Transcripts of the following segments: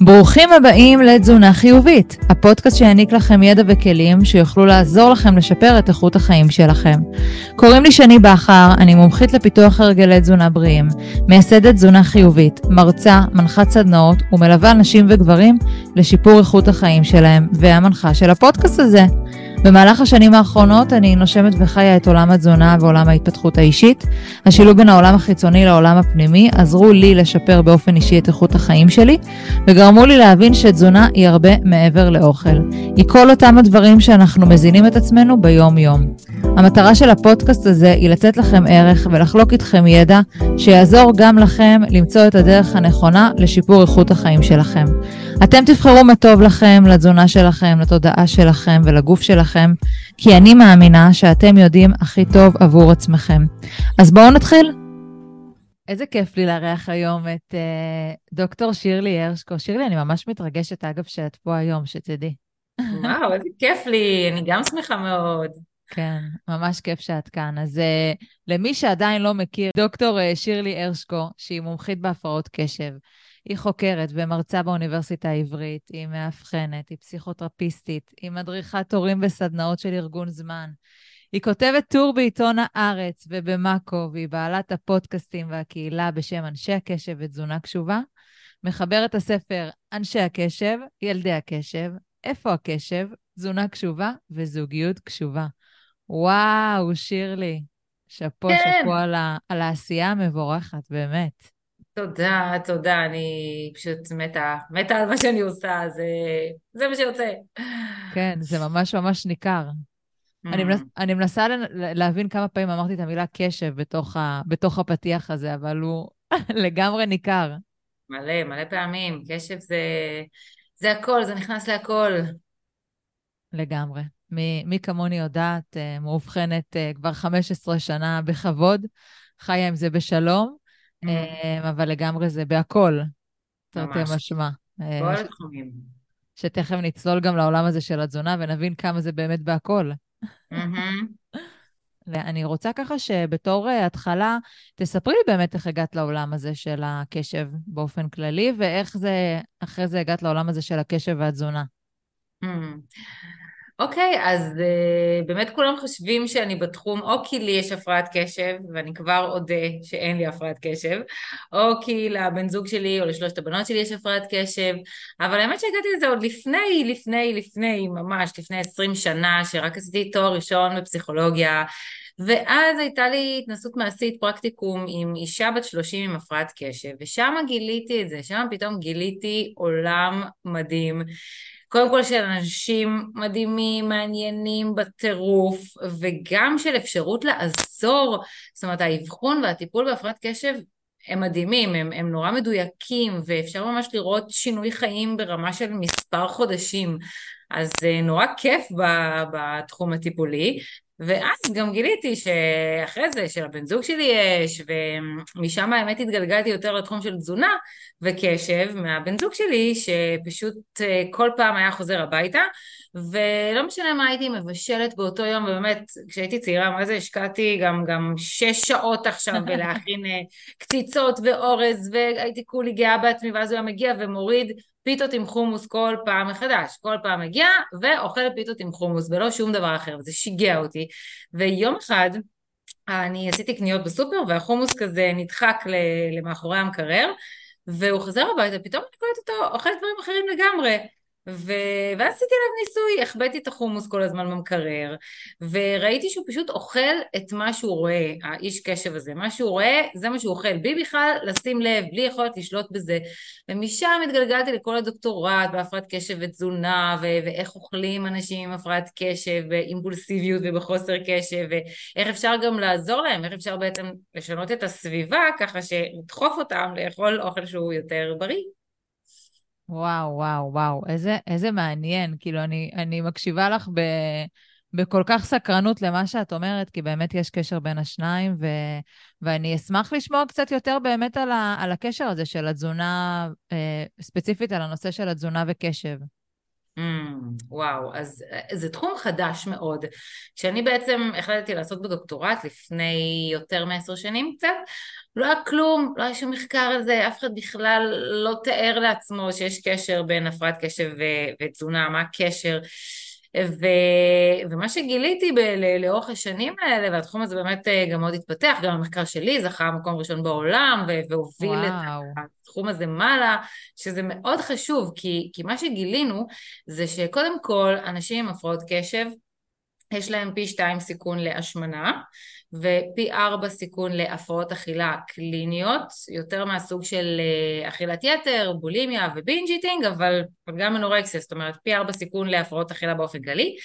ברוכים הבאים לתזונה חיובית, הפודקאסט שיעניק לכם ידע וכלים שיוכלו לעזור לכם לשפר את איכות החיים שלכם. קוראים לי שני בכר, אני מומחית לפיתוח הרגלי תזונה בריאים, מייסדת תזונה חיובית, מרצה, מנחת סדנאות ומלווה נשים וגברים לשיפור איכות החיים שלהם, והמנחה של הפודקאסט הזה. במהלך השנים האחרונות אני נושמת וחיה את עולם התזונה ועולם ההתפתחות האישית. השילוב בין העולם החיצוני לעולם הפנימי עזרו לי לשפר באופן אישי את איכות החיים שלי, וגרמו לי להבין שתזונה היא הרבה מעבר לאוכל. היא כל אותם הדברים שאנחנו מזינים את עצמנו ביום-יום. המטרה של הפודקאסט הזה היא לתת לכם ערך ולחלוק איתכם ידע שיעזור גם לכם למצוא את הדרך הנכונה לשיפור איכות החיים שלכם. אתם תבחרו מה טוב לכם, לתזונה שלכם, לתודעה שלכם ולגוף שלכם, כי אני מאמינה שאתם יודעים הכי טוב עבור עצמכם. אז בואו נתחיל. איזה כיף לי לארח היום את uh, דוקטור שירלי הרשקו. שירלי, אני ממש מתרגשת, אגב, שאת פה היום, שתדעי. וואו, איזה כיף לי, אני גם שמחה מאוד. כן, ממש כיף שאת כאן. אז uh, למי שעדיין לא מכיר, דוקטור uh, שירלי הרשקו, שהיא מומחית בהפרעות קשב, היא חוקרת ומרצה באוניברסיטה העברית, היא מאבחנת, היא פסיכותרפיסטית, היא מדריכת הורים וסדנאות של ארגון זמן. היא כותבת טור בעיתון הארץ ובמאקו, והיא בעלת הפודקאסטים והקהילה בשם אנשי הקשב ותזונה קשובה. מחברת הספר אנשי הקשב, ילדי הקשב, איפה הקשב, תזונה קשובה וזוגיות קשובה. וואו, שירלי, שאפו, כן. שאפו על, על העשייה המבורכת, באמת. תודה, תודה, אני פשוט מתה, מתה על מה שאני עושה, זה, זה מה שיוצא. כן, זה ממש ממש ניכר. Mm. אני, מנס, אני מנסה להבין כמה פעמים אמרתי את המילה קשב בתוך, ה, בתוך הפתיח הזה, אבל הוא לגמרי ניכר. מלא, מלא פעמים. קשב זה, זה הכל, זה נכנס להכל. לגמרי. מי, מי כמוני יודעת, אה, מאובחנת אה, כבר 15 שנה בכבוד, חיה עם זה בשלום. Mm. אמ, אבל לגמרי זה בהכל, תרתי משמע. כל אה, התחומים. שתכף נצלול גם לעולם הזה של התזונה ונבין כמה זה באמת בהכל. אני רוצה ככה שבתור אה, התחלה, תספרי לי באמת איך הגעת לעולם הזה של הקשב באופן כללי, ואיך זה, אחרי זה הגעת לעולם הזה של הקשב והתזונה. אוקיי, אז uh, באמת כולם חושבים שאני בתחום, או כי לי יש הפרעת קשב, ואני כבר אודה שאין לי הפרעת קשב, או כי לבן זוג שלי או לשלושת הבנות שלי יש הפרעת קשב, אבל האמת שהגעתי לזה עוד לפני, לפני, לפני, ממש לפני עשרים שנה, שרק עשיתי תואר ראשון בפסיכולוגיה, ואז הייתה לי התנסות מעשית, פרקטיקום עם אישה בת 30 עם הפרעת קשב, ושם גיליתי את זה, שם פתאום גיליתי עולם מדהים. קודם כל של אנשים מדהימים, מעניינים בטירוף, וגם של אפשרות לעזור, זאת אומרת האבחון והטיפול בהפרעת קשב הם מדהימים, הם, הם נורא מדויקים, ואפשר ממש לראות שינוי חיים ברמה של מספר חודשים. אז זה נורא כיף בתחום הטיפולי, ואז גם גיליתי שאחרי זה שלבן זוג שלי יש, ומשם האמת התגלגלתי יותר לתחום של תזונה וקשב מהבן זוג שלי, שפשוט אה, כל פעם היה חוזר הביתה, ולא משנה מה הייתי מבשלת באותו יום, ובאמת, כשהייתי צעירה, מה זה השקעתי גם, גם שש שעות עכשיו בלהכין אה, קציצות ואורז, והייתי כולי גאה בעצמי, ואז הוא היה מגיע ומוריד פיתות עם חומוס כל פעם מחדש, כל פעם מגיע ואוכל פיתות עם חומוס ולא שום דבר אחר, וזה שיגע אותי. ויום אחד אני עשיתי קניות בסופר והחומוס כזה נדחק למאחורי המקרר והוא חזר הביתה, פתאום אני קולטת אותו אוכל דברים אחרים לגמרי. ו... ואז עשיתי עליו ניסוי, החבאתי את החומוס כל הזמן במקרר, וראיתי שהוא פשוט אוכל את מה שהוא רואה, האיש קשב הזה, מה שהוא רואה זה מה שהוא אוכל, בלי בכלל לשים לב, בלי יכולת לשלוט בזה, ומשם התגלגלתי לכל הדוקטורט בהפרעת קשב ותזונה, ו... ואיך אוכלים אנשים עם הפרעת קשב, באימפולסיביות ובחוסר קשב, ואיך אפשר גם לעזור להם, איך אפשר בעצם לשנות את הסביבה, ככה שלדחוף אותם לאכול אוכל שהוא יותר בריא. וואו, וואו, וואו, איזה, איזה מעניין. כאילו, אני, אני מקשיבה לך ב, בכל כך סקרנות למה שאת אומרת, כי באמת יש קשר בין השניים, ו, ואני אשמח לשמוע קצת יותר באמת על, ה, על הקשר הזה של התזונה, אה, ספציפית על הנושא של התזונה וקשב. Mm, וואו, אז זה תחום חדש מאוד. כשאני בעצם החלטתי לעשות בדוקטורט לפני יותר מעשר שנים קצת, לא היה כלום, לא היה שום מחקר על זה, אף אחד בכלל לא תיאר לעצמו שיש קשר בין הפרעת קשב ותזונה, מה הקשר. ו... ומה שגיליתי ב... לאורך השנים האלה, והתחום הזה באמת אה, גם מאוד התפתח, גם המחקר שלי זכה מקום ראשון בעולם, ו... והוביל וואו. את התחום הזה מעלה, שזה מאוד חשוב, כי, כי מה שגילינו זה שקודם כל אנשים עם הפרעות קשב, יש להם פי שתיים סיכון להשמנה ופי ארבע סיכון להפרעות אכילה קליניות, יותר מהסוג של אה, אכילת יתר, בולימיה ו binge eating, אבל גם אנורקסיה, זאת אומרת פי ארבע סיכון להפרעות אכילה באופן כללי.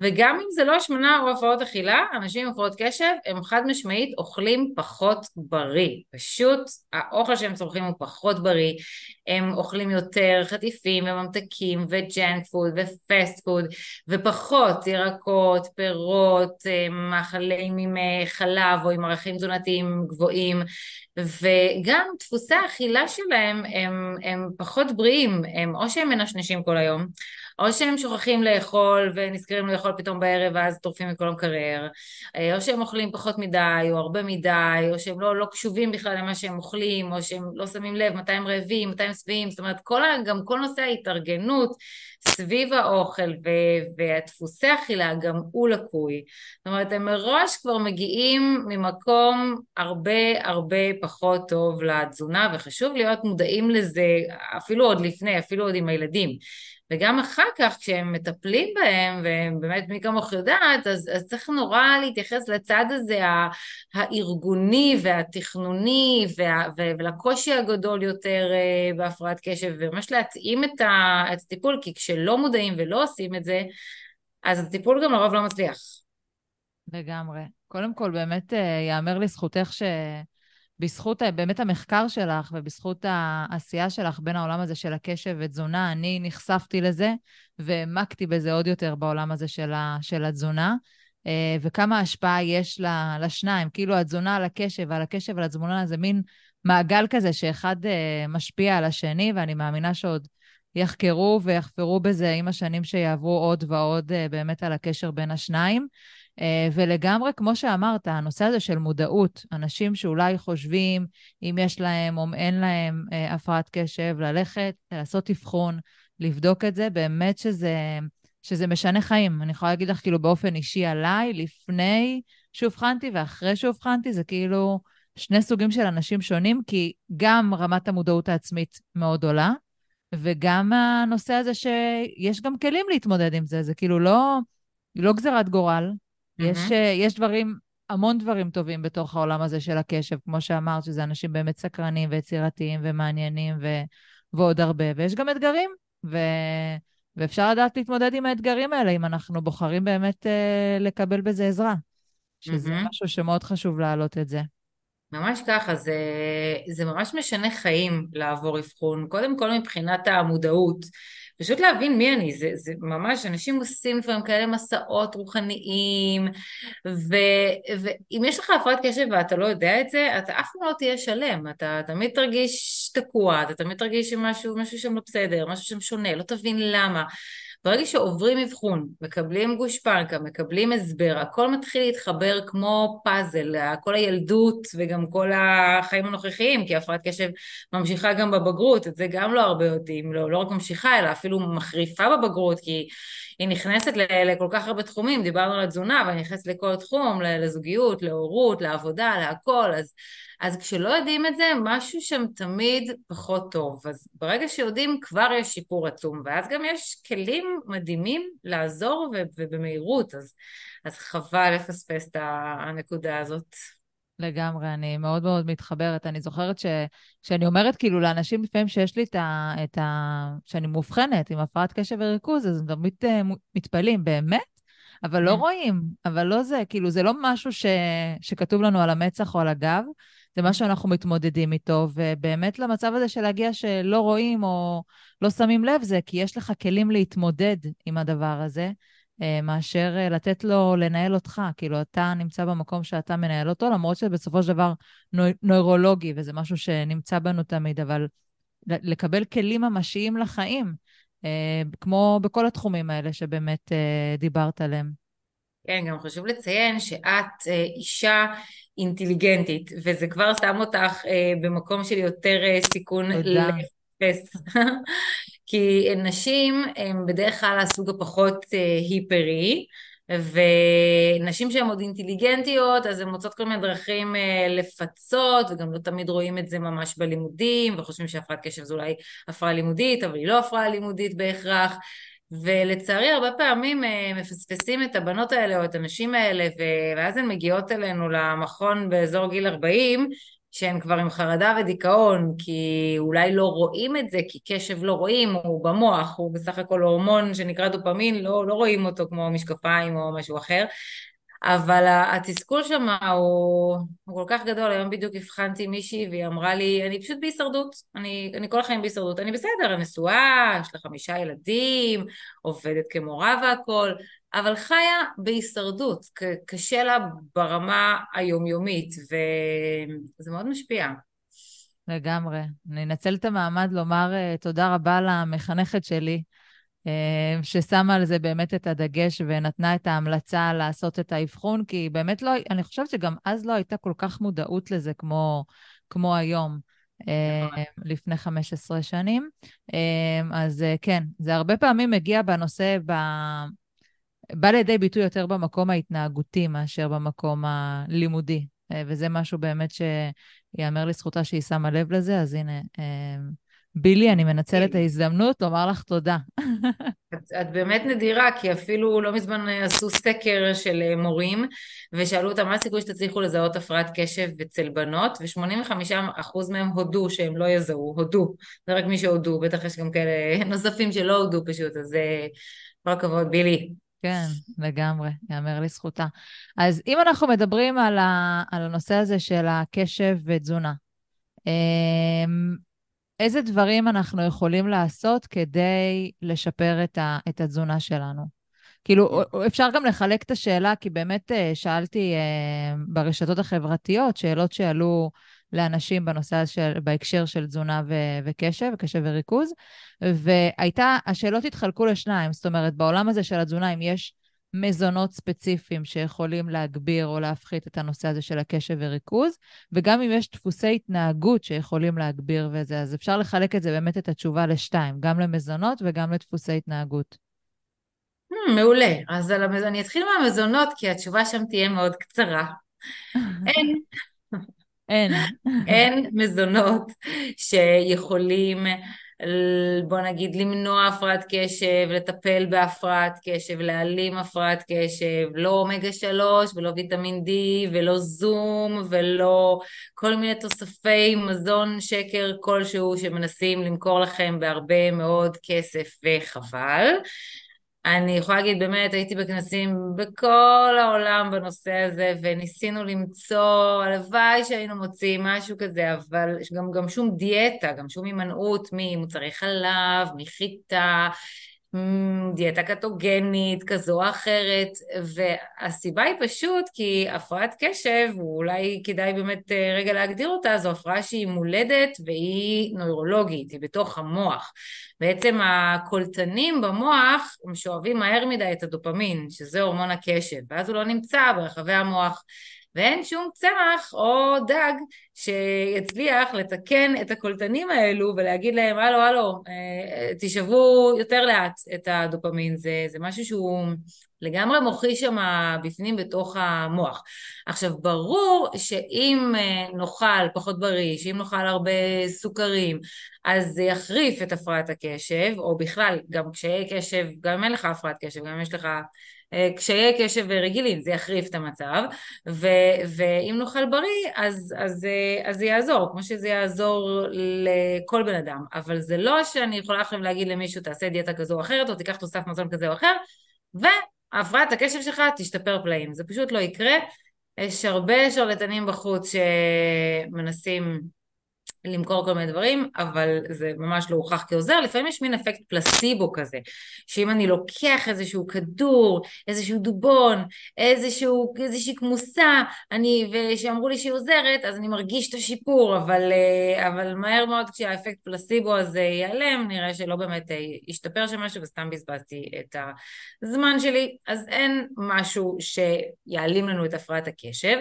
וגם אם זה לא השמנה או הפרעות אכילה, אנשים עם הפרעות קשב הם חד משמעית אוכלים פחות בריא. פשוט האוכל שהם צורכים הוא פחות בריא, הם אוכלים יותר חטיפים וממתקים ו junk food ו fast food ופחות ירקות, פירות, אה, מאכלים עם אה, חלב או עם ערכים תזונתיים גבוהים. וגם דפוסי האכילה שלהם הם, הם פחות בריאים, הם או שהם מנשנשים כל היום או שהם שוכחים לאכול ונזכרים לאכול פתאום בערב ואז טורפים את כל המקרר, אה, או שהם אוכלים פחות מדי או הרבה מדי, או שהם לא, לא קשובים בכלל למה שהם אוכלים, או שהם לא שמים לב מתי הם רעבים, מתי הם שבעים, זאת אומרת כל, גם כל נושא ההתארגנות סביב האוכל והדפוסי אכילה גם הוא לקוי. זאת אומרת הם מראש כבר מגיעים ממקום הרבה הרבה פחות טוב לתזונה וחשוב להיות מודעים לזה אפילו עוד לפני, אפילו עוד עם הילדים. וגם אחר כך כשהם מטפלים בהם, ובאמת מי כמוך יודעת, אז, אז צריך נורא להתייחס לצד הזה הארגוני והתכנוני וה, ולקושי הגדול יותר אה, בהפרעת קשב, וממש להתאים את, ה, את הטיפול, כי כשלא מודעים ולא עושים את זה, אז הטיפול גם לרוב לא מצליח. לגמרי. קודם כל, באמת ייאמר אה, לזכותך ש... בזכות באמת המחקר שלך ובזכות העשייה שלך בין העולם הזה של הקשב ותזונה, אני נחשפתי לזה והעמקתי בזה עוד יותר בעולם הזה של, ה, של התזונה. אה, וכמה השפעה יש לשניים, כאילו התזונה על הקשב ועל הקשב ועל התזונה זה מין מעגל כזה שאחד אה, משפיע על השני, ואני מאמינה שעוד יחקרו ויחפרו בזה עם השנים שיעברו עוד ועוד אה, באמת על הקשר בין השניים. אה, ולגמרי, כמו שאמרת, הנושא הזה של מודעות, אנשים שאולי חושבים אם יש להם או אין להם אה, הפרעת קשב, ללכת, לעשות אבחון, לבדוק את זה, באמת שזה, שזה משנה חיים. אני יכולה להגיד לך, כאילו, באופן אישי עליי, לפני שאובחנתי ואחרי שאובחנתי, זה כאילו שני סוגים של אנשים שונים, כי גם רמת המודעות העצמית מאוד עולה, וגם הנושא הזה שיש גם כלים להתמודד עם זה, זה כאילו לא, לא גזירת גורל, יש, mm-hmm. יש דברים, המון דברים טובים בתוך העולם הזה של הקשב, כמו שאמרת, שזה אנשים באמת סקרנים ויצירתיים ומעניינים ו... ועוד הרבה, ויש גם אתגרים, ו... ואפשר לדעת להתמודד עם האתגרים האלה, אם אנחנו בוחרים באמת אה, לקבל בזה עזרה, שזה mm-hmm. משהו שמאוד חשוב להעלות את זה. ממש ככה, זה, זה ממש משנה חיים לעבור אבחון, קודם כל מבחינת המודעות. פשוט להבין מי אני, זה, זה ממש, אנשים עושים לפעמים כאלה מסעות רוחניים, ו, ואם יש לך הפרעת קשב ואתה לא יודע את זה, אתה אף פעם לא תהיה שלם, אתה תמיד תרגיש תקוע, אתה תמיד תרגיש שמשהו משהו שם לא בסדר, משהו שם שונה, לא תבין למה. ברגע שעוברים אבחון, מקבלים גושפנקה, מקבלים הסבר, הכל מתחיל להתחבר כמו פאזל, כל הילדות וגם כל החיים הנוכחיים, כי הפרעת קשב ממשיכה גם בבגרות, את זה גם לא הרבה יודעים, לא, לא רק ממשיכה, אלא אפילו מחריפה בבגרות, כי היא נכנסת לכל כך הרבה תחומים, דיברנו על התזונה, אבל היא נכנסת לכל תחום, לזוגיות, להורות, לעבודה, להכל, אז... אז כשלא יודעים את זה, משהו שם תמיד פחות טוב. אז ברגע שיודעים, כבר יש שיפור עצום, ואז גם יש כלים מדהימים לעזור ובמהירות, אז, אז חבל לפספס את הנקודה הזאת. לגמרי, אני מאוד מאוד מתחברת. אני זוכרת שכשאני אומרת כאילו לאנשים לפעמים שיש לי את ה... את ה... שאני מאובחנת עם הפרעת קשב וריכוז, אז הם תמיד אה, מתפלאים, באמת? אבל לא כן. רואים, אבל לא זה, כאילו, זה לא משהו ש... שכתוב לנו על המצח או על הגב, זה מה שאנחנו מתמודדים איתו, ובאמת למצב הזה של להגיע שלא רואים או לא שמים לב זה, כי יש לך כלים להתמודד עם הדבר הזה, אה, מאשר אה, לתת לו לנהל אותך. כאילו, אתה נמצא במקום שאתה מנהל אותו, למרות שבסופו של דבר נוירולוגי, וזה משהו שנמצא בנו תמיד, אבל לקבל כלים ממשיים לחיים. כמו בכל התחומים האלה שבאמת דיברת עליהם. כן, גם חשוב לציין שאת אישה אינטליגנטית, וזה כבר שם אותך במקום של יותר סיכון תודה. לפס. כי נשים הן בדרך כלל הסוג הפחות היפרי, ונשים שהן עוד אינטליגנטיות אז הן מוצאות כל מיני דרכים אה, לפצות וגם לא תמיד רואים את זה ממש בלימודים וחושבים שהפרעת קשב זו אולי הפרעה לימודית אבל היא לא הפרעה לימודית בהכרח ולצערי הרבה פעמים אה, מפספסים את הבנות האלה או את הנשים האלה ואז הן מגיעות אלינו למכון באזור גיל 40 שהן כבר עם חרדה ודיכאון, כי אולי לא רואים את זה, כי קשב לא רואים, הוא במוח, הוא בסך הכל הורמון שנקרא דופמין, לא, לא רואים אותו כמו משקפיים או משהו אחר, אבל התסכול שם הוא, הוא כל כך גדול, היום בדיוק הבחנתי מישהי והיא אמרה לי, אני פשוט בהישרדות, אני, אני כל החיים בהישרדות, אני בסדר, אני נשואה, יש לה חמישה ילדים, עובדת כמורה והכול, אבל חיה בהישרדות, קשה לה ברמה היומיומית, וזה מאוד משפיע. לגמרי. אני אנצל את המעמד לומר uh, תודה רבה למחנכת שלי, ששמה על זה באמת את הדגש ונתנה את ההמלצה לעשות את האבחון, כי באמת לא, אני חושבת שגם אז לא הייתה כל כך מודעות לזה כמו, כמו היום. uh, לפני 15 שנים. Uh, אז כן, זה הרבה פעמים מגיע בנושא, ב... בא לידי ביטוי יותר במקום ההתנהגותי מאשר במקום הלימודי. אה, וזה משהו באמת שיאמר לזכותה שהיא שמה לב לזה, אז הנה, אה, בילי, אני מנצלת את ההזדמנות לומר לך תודה. את, את באמת נדירה, כי אפילו לא מזמן עשו סקר של אה, מורים, ושאלו אותם מה הסיכוי שתצליחו לזהות הפרעת קשב אצל בנות, ו-85% מהם הודו שהם לא יזהו, הודו. זה רק מי שהודו, בטח יש גם כאלה נוספים שלא הודו פשוט, אז כל הכבוד, בילי. כן, לגמרי, יאמר לזכותה. אז אם אנחנו מדברים על, ה, על הנושא הזה של הקשב ותזונה, אמ, איזה דברים אנחנו יכולים לעשות כדי לשפר את, ה, את התזונה שלנו? כאילו, אפשר גם לחלק את השאלה, כי באמת אה, שאלתי אה, ברשתות החברתיות שאלות שעלו לאנשים בנושא של, בהקשר של תזונה ו, וקשב, וקשב וריכוז, והייתה, השאלות התחלקו לשניים, זאת אומרת, בעולם הזה של התזונה, אם יש מזונות ספציפיים שיכולים להגביר או להפחית את הנושא הזה של הקשב וריכוז, וגם אם יש דפוסי התנהגות שיכולים להגביר וזה, אז אפשר לחלק את זה באמת את התשובה לשתיים, גם למזונות וגם לדפוסי התנהגות. Hmm, מעולה. אז המז... אני אתחיל מהמזונות, כי התשובה שם תהיה מאוד קצרה. אין. אין. אין מזונות שיכולים בוא נגיד למנוע הפרעת קשב, לטפל בהפרעת קשב, להעלים הפרעת קשב, לא אומגה שלוש ולא ויטמין D ולא זום ולא כל מיני תוספי מזון שקר כלשהו שמנסים למכור לכם בהרבה מאוד כסף וחבל. אני יכולה להגיד, באמת, הייתי בכנסים בכל העולם בנושא הזה, וניסינו למצוא, הלוואי שהיינו מוצאים משהו כזה, אבל גם, גם שום דיאטה, גם שום הימנעות ממוצרי חלב, מחיטה, דיאטה קטוגנית כזו או אחרת, והסיבה היא פשוט כי הפרעת קשב, ואולי כדאי באמת אה, רגע להגדיר אותה, זו הפרעה שהיא מולדת והיא נוירולוגית, היא בתוך המוח. בעצם הקולטנים במוח הם שואבים מהר מדי את הדופמין, שזה הורמון הקשב, ואז הוא לא נמצא ברחבי המוח. ואין שום צמח או דג שיצליח לתקן את הקולטנים האלו ולהגיד להם, הלו, הלו, אה, תשאבו יותר לאט את הדופמין. זה, זה משהו שהוא לגמרי מוחי שם בפנים בתוך המוח. עכשיו, ברור שאם אה, נאכל פחות בריא, שאם נאכל הרבה סוכרים, אז זה יחריף את הפרעת הקשב, או בכלל, גם קשיי קשב, גם אם אין לך הפרעת קשב, גם אם יש לך קשיי קשב רגילים, זה יחריף את המצב, ו, ואם נאכל בריא, אז, אז, אה, אז זה יעזור, כמו שזה יעזור לכל בן אדם, אבל זה לא שאני יכולה עכשיו להגיד למישהו, תעשה דיאטה כזו או אחרת, או תיקח תוסף מזון כזה או אחר, והפרעת הקשב שלך תשתפר פלאים, זה פשוט לא יקרה. יש הרבה שרלטנים בחוץ שמנסים למכור כל מיני דברים, אבל זה ממש לא הוכח כעוזר, לפעמים יש מין אפקט פלסיבו כזה, שאם אני לוקח איזשהו כדור, איזשהו דובון, איזשהו, איזושהי כמוסה, אני, ושאמרו לי שהיא עוזרת, אז אני מרגיש את השיפור, אבל, אה, אבל מהר מאוד כשהאפקט פלסיבו הזה ייעלם, נראה שלא באמת אה, ישתפר שם משהו וסתם בזבזתי את הזמן שלי, אז אין משהו שיעלים לנו את הפרעת הקשב,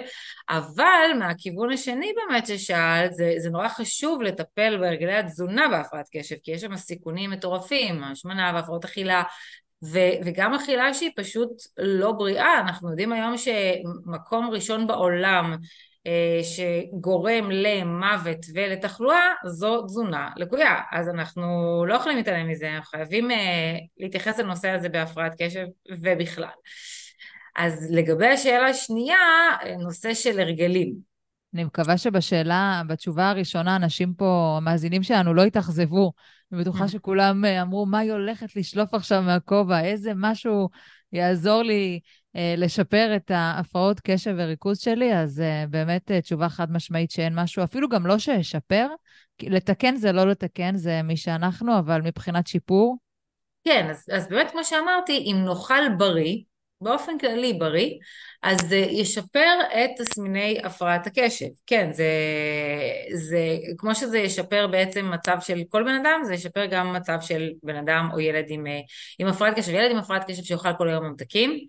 אבל מהכיוון השני באמת ששאלת, זה, זה נורא חשוב לטפל בהרגלי התזונה בהפרעת קשב, כי יש שם סיכונים מטורפים, השמנה והפרעות אכילה, ו- וגם אכילה שהיא פשוט לא בריאה, אנחנו יודעים היום שמקום ראשון בעולם אה, שגורם למוות ולתחלואה זו תזונה לקויה, אז אנחנו לא יכולים להתעלם מזה, אנחנו חייבים אה, להתייחס לנושא הזה בהפרעת קשב ובכלל. אז לגבי השאלה השנייה, נושא של הרגלים. אני מקווה שבשאלה, בתשובה הראשונה, אנשים פה, המאזינים שלנו, לא יתאכזבו. אני בטוחה mm. שכולם אה, אמרו, מה היא הולכת לשלוף עכשיו מהכובע? איזה משהו יעזור לי אה, לשפר את ההפרעות קשב וריכוז שלי? אז אה, באמת אה, תשובה חד משמעית שאין משהו, אפילו גם לא שישפר. לתקן זה לא לתקן, זה מי שאנחנו, אבל מבחינת שיפור. כן, אז, אז באמת, כמו שאמרתי, אם נאכל בריא, באופן כללי בריא, אז זה ישפר את תסמיני הפרעת הקשב. כן, זה, זה כמו שזה ישפר בעצם מצב של כל בן אדם, זה ישפר גם מצב של בן אדם או ילד עם, עם הפרעת קשב. ילד עם הפרעת קשב שאוכל כל היום ממתקים,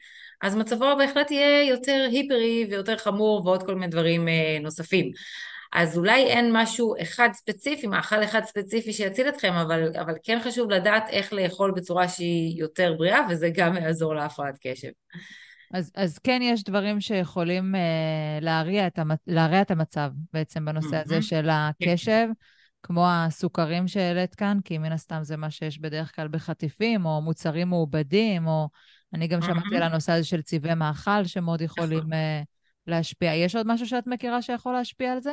אז מצבו בהחלט יהיה יותר היפרי ויותר חמור ועוד כל מיני דברים אה, נוספים. אז אולי אין משהו אחד ספציפי, מאכל אחד ספציפי שיציל אתכם, אבל, אבל כן חשוב לדעת איך לאכול בצורה שהיא יותר בריאה, וזה גם יעזור להפרעת קשב. אז, אז כן יש דברים שיכולים אה, להרע, את המצ... להרע את המצב בעצם בנושא הזה של הקשב, כמו הסוכרים שהעלית כאן, כי מן הסתם זה מה שיש בדרך כלל בחטיפים, או מוצרים מעובדים, או אני גם שמעתי על הנושא הזה של צבעי מאכל שמאוד יכולים נכון. אה, להשפיע. יש עוד משהו שאת מכירה שיכול להשפיע על זה?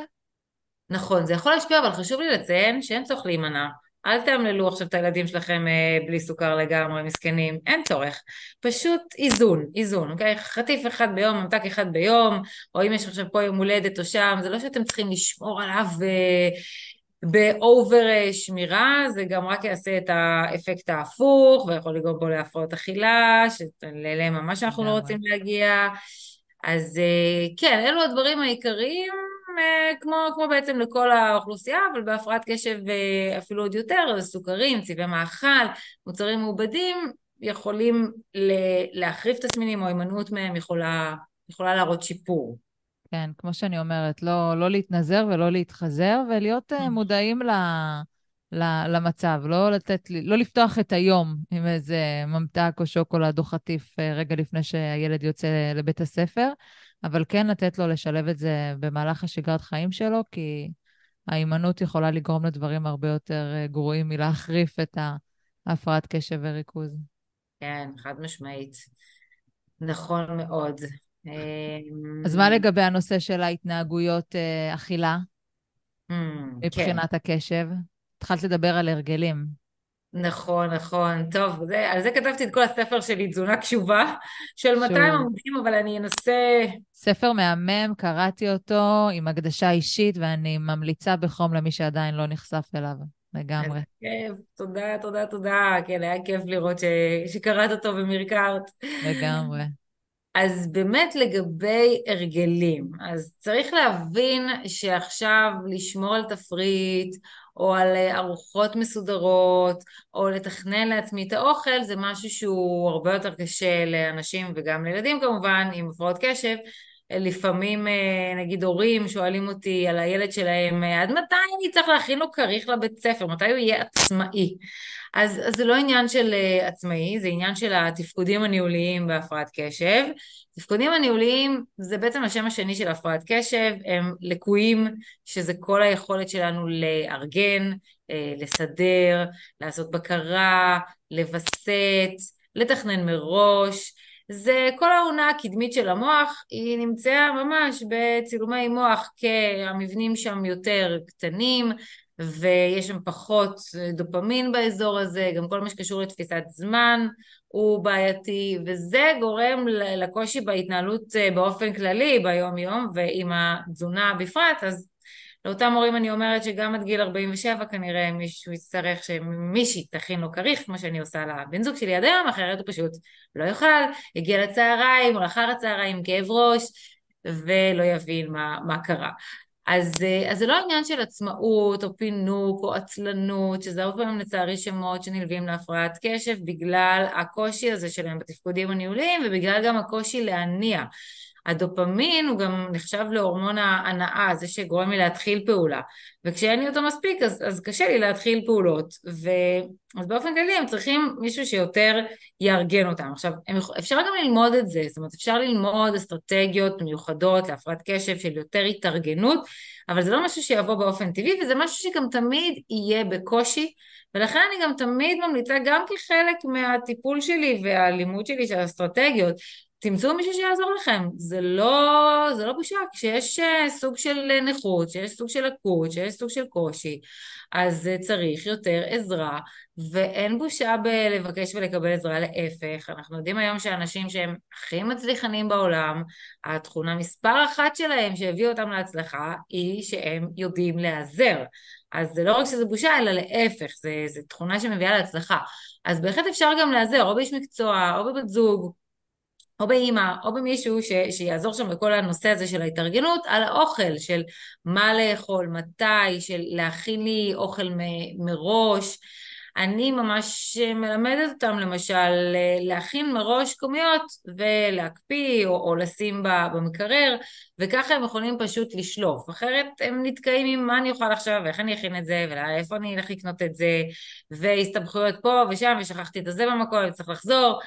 נכון, זה יכול להשפיע, אבל חשוב לי לציין שאין צורך להימנע. אל תאמללו עכשיו את הילדים שלכם אה, בלי סוכר לגמרי, מסכנים, אין צורך. פשוט איזון, איזון, אוקיי? חטיף אחד ביום, ממתק אחד ביום, או אם יש עכשיו פה יום הולדת או שם, זה לא שאתם צריכים לשמור עליו אה, באובר אה, שמירה, זה גם רק יעשה את האפקט ההפוך, ויכול לגרום בו להפרעות אכילה, שאלה ממש אנחנו לא רוצים להגיע. אז אה, כן, אלו הדברים העיקריים. אה, כמו, כמו בעצם לכל האוכלוסייה, אבל בהפרעת קשב אה, אפילו עוד יותר, סוכרים, צבעי מאכל, מוצרים מעובדים, יכולים להחריף תסמינים או הימנעות מהם יכולה, יכולה להראות שיפור. כן, כמו שאני אומרת, לא, לא להתנזר ולא להתחזר, ולהיות mm. מודעים ל, ל, למצב, לא לתת, לא לפתוח את היום עם איזה ממתק או שוקולד או חטיף רגע לפני שהילד יוצא לבית הספר, אבל כן לתת לו לשלב את זה במהלך השגרת חיים שלו, כי ההימנעות יכולה לגרום לדברים הרבה יותר אה, גרועים מלהחריף את ההפרעת קשב וריכוז. כן, חד משמעית. נכון מאוד. אז מה לגבי הנושא של ההתנהגויות אה, אכילה mm, מבחינת כן. הקשב? התחלת לדבר על הרגלים. נכון, נכון. טוב, זה, על זה כתבתי את כל הספר שלי, תזונה קשובה, של 200 עמודים, אבל אני אנסה... ספר מהמם, קראתי אותו עם הקדשה אישית, ואני ממליצה בחום למי שעדיין לא נחשף אליו, לגמרי. כיף, תודה, תודה, תודה. כן, היה כיף לראות ש... שקראת אותו ומרקרת. לגמרי. אז באמת לגבי הרגלים, אז צריך להבין שעכשיו לשמור על תפריט, או על אה, ארוחות מסודרות, או לתכנן לעצמי את האוכל, זה משהו שהוא הרבה יותר קשה לאנשים וגם לילדים כמובן, עם הפרעות קשב. לפעמים אה, נגיד הורים שואלים אותי על הילד שלהם, עד מתי אני צריך להכין לו כריך לבית ספר? מתי הוא יהיה עצמאי? אז, אז זה לא עניין של uh, עצמאי, זה עניין של התפקודים הניהוליים בהפרעת קשב. תפקודים הניהוליים זה בעצם השם השני של הפרעת קשב, הם לקויים, שזה כל היכולת שלנו לארגן, uh, לסדר, לעשות בקרה, לווסת, לתכנן מראש. זה כל העונה הקדמית של המוח, היא נמצאה ממש בצילומי מוח כי המבנים שם יותר קטנים, ויש שם פחות דופמין באזור הזה, גם כל מה שקשור לתפיסת זמן הוא בעייתי, וזה גורם לקושי בהתנהלות אה, באופן כללי ביום יום, ועם התזונה בפרט, אז לאותם הורים אני אומרת שגם עד גיל 47 כנראה מישהו יצטרך שמישהי תכין לו כריך, כמו שאני עושה לבן זוג שלי עד היום, אחרת הוא פשוט לא יאכל, יגיע לצהריים או לאחר הצהריים כאב ראש, ולא יבין מה, מה קרה. אז, אה, אז זה לא עניין של עצמאות או פינוק או עצלנות, שזה הרבה פעמים לצערי שמות שנלווים להפרעת קשב בגלל הקושי הזה שלהם בתפקודים הניהוליים ובגלל גם הקושי להניע. הדופמין הוא גם נחשב להורמון ההנאה, זה שגורם לי להתחיל פעולה. וכשאין לי אותו מספיק אז, אז קשה לי להתחיל פעולות. ו... אז באופן כללי הם צריכים מישהו שיותר יארגן אותם. עכשיו, הם... אפשר גם ללמוד את זה, זאת אומרת אפשר ללמוד אסטרטגיות מיוחדות להפרעת קשב של יותר התארגנות, אבל זה לא משהו שיבוא באופן טבעי וזה משהו שגם תמיד יהיה בקושי. ולכן אני גם תמיד ממליצה, גם כחלק מהטיפול שלי והלימוד שלי של אסטרטגיות, תמצאו מישהו שיעזור לכם, זה לא, זה לא בושה, כשיש אה, סוג של נכות, כשיש סוג של לקות, כשיש סוג של קושי, אז צריך יותר עזרה, ואין בושה בלבקש ולקבל עזרה, להפך, אנחנו יודעים היום שאנשים שהם הכי מצליחנים בעולם, התכונה מספר אחת שלהם שהביאו אותם להצלחה, היא שהם יודעים להיעזר. אז זה לא רק שזה בושה, אלא להפך, זו תכונה שמביאה להצלחה. אז בהחלט אפשר גם להיעזר, או באיש מקצוע, או בבת זוג, או באימא, או במישהו ש, שיעזור שם בכל הנושא הזה של ההתארגנות, על האוכל, של מה לאכול, מתי, של להכין לי אוכל מ, מראש. אני ממש מלמדת אותם למשל להכין מראש כמויות ולהקפיא או, או לשים במקרר וככה הם יכולים פשוט לשלוף אחרת הם נתקעים עם מה אני אוכל עכשיו ואיך אני אכין את זה ואיפה אני אלך לקנות את זה והסתבכויות פה ושם ושכחתי את הזה במקום וצריך לחזור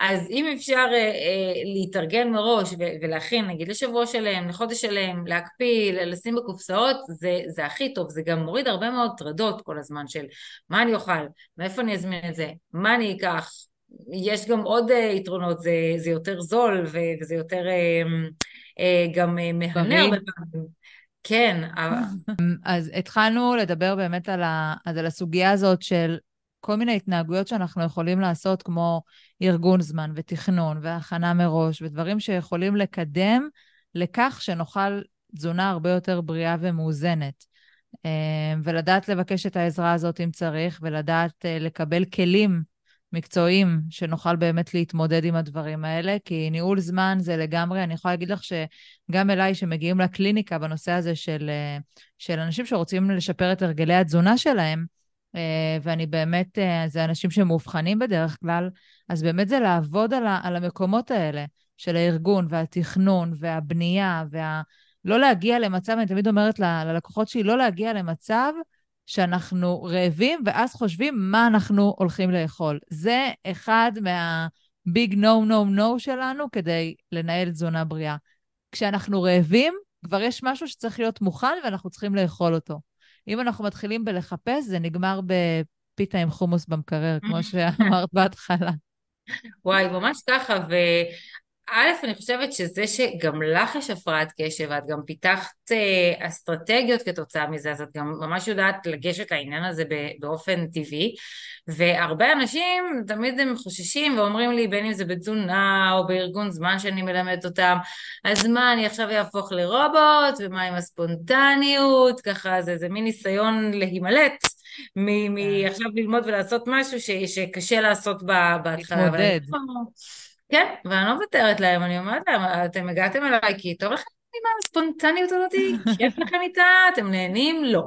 אז אם אפשר אה, אה, להתארגן מראש ולהכין נגיד לשבוע שלם, לחודש שלם, להקפיא, לשים בקופסאות, זה, זה הכי טוב, זה גם מוריד הרבה מאוד טרדות כל הזמן של מה אני אוכל, מאיפה אני אזמין את זה, מה אני אקח, יש גם עוד אה, יתרונות, זה, זה יותר זול ו- וזה יותר אה, אה, גם אה, מהנה הרבה פעמים. כן. אז התחלנו לדבר באמת על, ה, על הסוגיה הזאת של כל מיני התנהגויות שאנחנו יכולים לעשות, כמו ארגון זמן ותכנון והכנה מראש, ודברים שיכולים לקדם לכך שנאכל תזונה הרבה יותר בריאה ומאוזנת. אה, ולדעת לבקש את העזרה הזאת אם צריך, ולדעת אה, לקבל כלים מקצועיים שנוכל באמת להתמודד עם הדברים האלה, כי ניהול זמן זה לגמרי, אני יכולה להגיד לך שגם אליי שמגיעים לקליניקה בנושא הזה של, אה, של אנשים שרוצים לשפר את הרגלי התזונה שלהם, ואני באמת, אה, זה אנשים שמאובחנים בדרך כלל, אז באמת זה לעבוד על, ה, על המקומות האלה של הארגון והתכנון והבנייה, וה... לא להגיע למצב, אני תמיד אומרת ללקוחות שלי, לא להגיע למצב שאנחנו רעבים ואז חושבים מה אנחנו הולכים לאכול. זה אחד מהביג נו נו נו שלנו כדי לנהל תזונה בריאה. כשאנחנו רעבים, כבר יש משהו שצריך להיות מוכן ואנחנו צריכים לאכול אותו. אם אנחנו מתחילים בלחפש, זה נגמר בפיתה עם חומוס במקרר, כמו שאמרת בהתחלה. וואי, ממש ככה, ו... א', אני חושבת שזה שגם לך יש הפרעת קשב, ואת גם פיתחת אה, אסטרטגיות כתוצאה מזה, אז את גם ממש יודעת לגשת לעניין הזה באופן טבעי, והרבה אנשים תמיד הם חוששים ואומרים לי, בין אם זה בתזונה או בארגון זמן שאני מלמדת אותם, אז מה, אני עכשיו אהפוך לרובוט, ומה עם הספונטניות, ככה זה, זה מין ניסיון להימלט. מעכשיו כן. ללמוד ולעשות משהו ש, שקשה לעשות בהתחלה. להתמודד. כן, ואני לא מוותרת להם, אני אומרת להם, אתם הגעתם אליי כי טוב לכם עם הספונטניות הזאת, כיף לכם איתה, אתם נהנים? לא.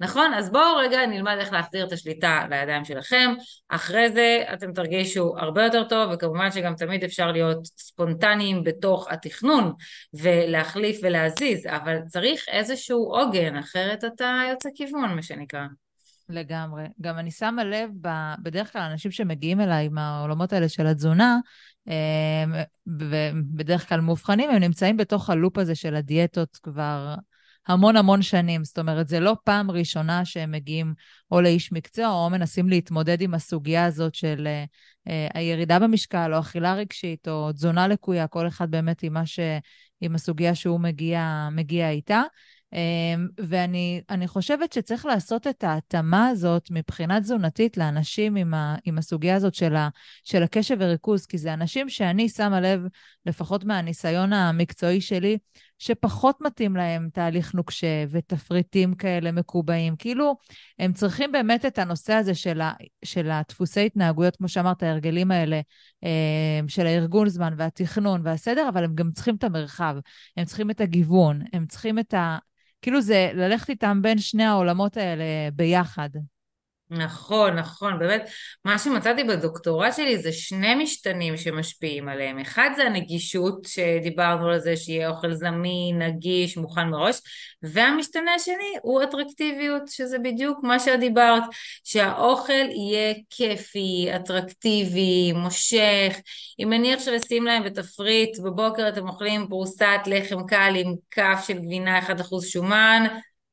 נכון? אז בואו רגע נלמד איך להחזיר את השליטה לידיים שלכם, אחרי זה אתם תרגישו הרבה יותר טוב, וכמובן שגם תמיד אפשר להיות ספונטניים בתוך התכנון, ולהחליף ולהזיז, אבל צריך איזשהו עוגן, אחרת אתה יוצא כיוון, מה שנקרא. לגמרי. גם אני שמה לב, בדרך כלל אנשים שמגיעים אליי עם העולמות האלה של התזונה, ובדרך כלל מאובחנים, הם נמצאים בתוך הלופ הזה של הדיאטות כבר המון המון שנים. זאת אומרת, זה לא פעם ראשונה שהם מגיעים או לאיש מקצוע, או מנסים להתמודד עם הסוגיה הזאת של uh, הירידה במשקל, או אכילה רגשית, או תזונה לקויה, כל אחד באמת עם, ש... עם הסוגיה שהוא מגיע, מגיע איתה. אמ, ואני חושבת שצריך לעשות את ההתאמה הזאת מבחינה תזונתית לאנשים עם, ה, עם הסוגיה הזאת של, ה, של הקשב וריכוז, כי זה אנשים שאני שמה לב, לפחות מהניסיון המקצועי שלי, שפחות מתאים להם תהליך נוקשה ותפריטים כאלה מקובעים. כאילו, הם צריכים באמת את הנושא הזה של, ה, של הדפוסי התנהגויות, כמו שאמרת, ההרגלים האלה, אה, של הארגון זמן והתכנון והסדר, אבל הם גם צריכים את המרחב, הם צריכים את הגיוון, הם צריכים את ה... כאילו זה ללכת איתם בין שני העולמות האלה ביחד. נכון, נכון, באמת. מה שמצאתי בדוקטורט שלי זה שני משתנים שמשפיעים עליהם. אחד זה הנגישות, שדיברנו על זה שיהיה אוכל זמין, נגיש, מוכן מראש, והמשתנה השני הוא אטרקטיביות, שזה בדיוק מה שאת דיברת, שהאוכל יהיה כיפי, אטרקטיבי, מושך. אם נניח שלשים להם בתפריט, בבוקר אתם אוכלים פרוסת לחם קל עם כף של גבינה 1% שומן,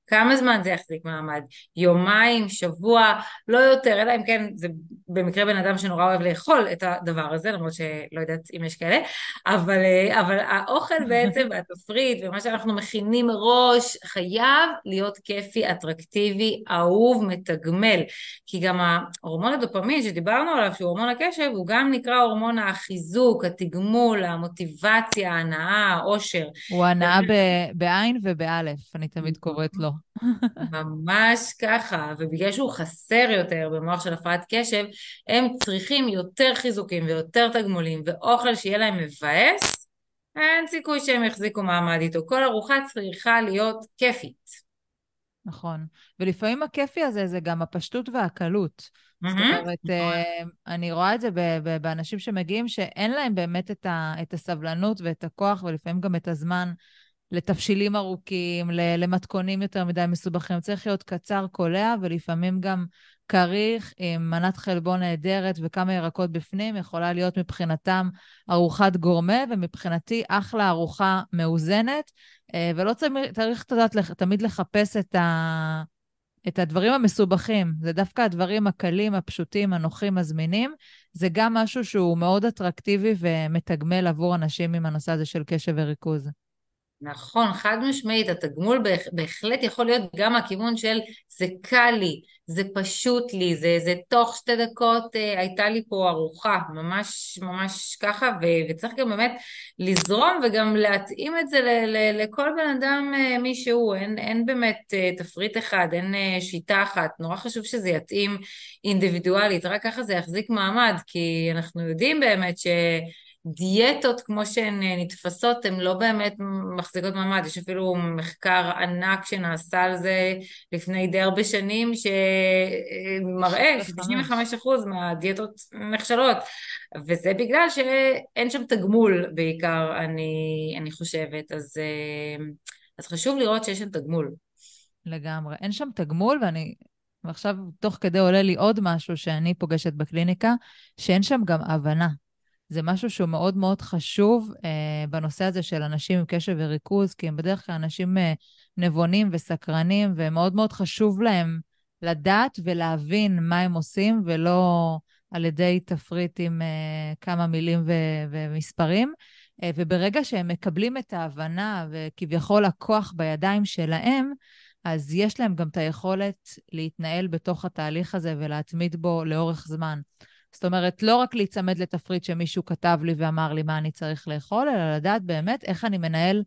כמה זמן זה יחזיק מעמד? יומיים, שבוע, לא יותר, אלא אם כן זה במקרה בן אדם שנורא אוהב לאכול את הדבר הזה, למרות שלא יודעת אם יש כאלה, אבל, אה, אבל האוכל בעצם והתפריט ומה שאנחנו מכינים מראש חייב להיות כיפי, אטרקטיבי, אהוב, מתגמל. כי גם ההורמון הדופמין שדיברנו עליו, שהוא הורמון הקשב, הוא גם נקרא הורמון החיזוק, התגמול, המוטיבציה, ההנאה, העושר. הוא הנאה בעין ובאלף, אני תמיד קוראת לו. ממש ככה, ובגלל שהוא חסר יותר במוח של הפרעת קשב, הם צריכים יותר חיזוקים ויותר תגמולים ואוכל שיהיה להם מבאס, אין סיכוי שהם יחזיקו מעמד איתו. כל ארוחה צריכה להיות כיפית. נכון. ולפעמים הכיפי הזה זה גם הפשטות והקלות. Mm-hmm. זאת אומרת, נכון. אה, אני רואה את זה באנשים שמגיעים שאין להם באמת את הסבלנות ואת הכוח ולפעמים גם את הזמן לתבשילים ארוכים, למתכונים יותר מדי מסובכים. צריך להיות קצר, קולע, ולפעמים גם כריך עם מנת חלבון נהדרת וכמה ירקות בפנים, יכולה להיות מבחינתם ארוחת גורמה, ומבחינתי אחלה ארוחה מאוזנת, אה, ולא צריך תדעת, תמיד לחפש את, ה... את הדברים המסובכים. זה דווקא הדברים הקלים, הפשוטים, הנוחים, הזמינים. זה גם משהו שהוא מאוד אטרקטיבי ומתגמל עבור אנשים עם הנושא הזה של קשב וריכוז. נכון, חד משמעית, התגמול בהחלט יכול להיות גם מהכיוון של זה קל לי, זה פשוט לי, זה, זה תוך שתי דקות אה, הייתה לי פה ארוחה, ממש ממש ככה, ו, וצריך גם באמת לזרום וגם להתאים את זה ל, ל, לכל בן אדם אה, מי שהוא, אין, אין באמת אה, תפריט אחד, אין אה, שיטה אחת, נורא חשוב שזה יתאים אינדיבידואלית, רק ככה זה יחזיק מעמד, כי אנחנו יודעים באמת ש... דיאטות כמו שהן אה, נתפסות הן לא באמת מחזיקות מעמד, יש אפילו מחקר ענק שנעשה על זה לפני די הרבה שנים שמראה ש-95% מהדיאטות נכשלות. וזה בגלל שאין שם תגמול בעיקר אני, אני חושבת. אז, אה, אז חשוב לראות שיש שם תגמול. לגמרי, אין שם תגמול ואני ועכשיו תוך כדי עולה לי עוד משהו שאני פוגשת בקליניקה, שאין שם גם הבנה. זה משהו שהוא מאוד מאוד חשוב אה, בנושא הזה של אנשים עם קשב וריכוז, כי הם בדרך כלל אנשים אה, נבונים וסקרנים, ומאוד מאוד חשוב להם לדעת ולהבין מה הם עושים, ולא על ידי תפריט עם אה, כמה מילים ו- ומספרים. אה, וברגע שהם מקבלים את ההבנה וכביכול הכוח בידיים שלהם, אז יש להם גם את היכולת להתנהל בתוך התהליך הזה ולהתמיד בו לאורך זמן. זאת אומרת, לא רק להיצמד לתפריט שמישהו כתב לי ואמר לי מה אני צריך לאכול, אלא לדעת באמת איך אני מנהל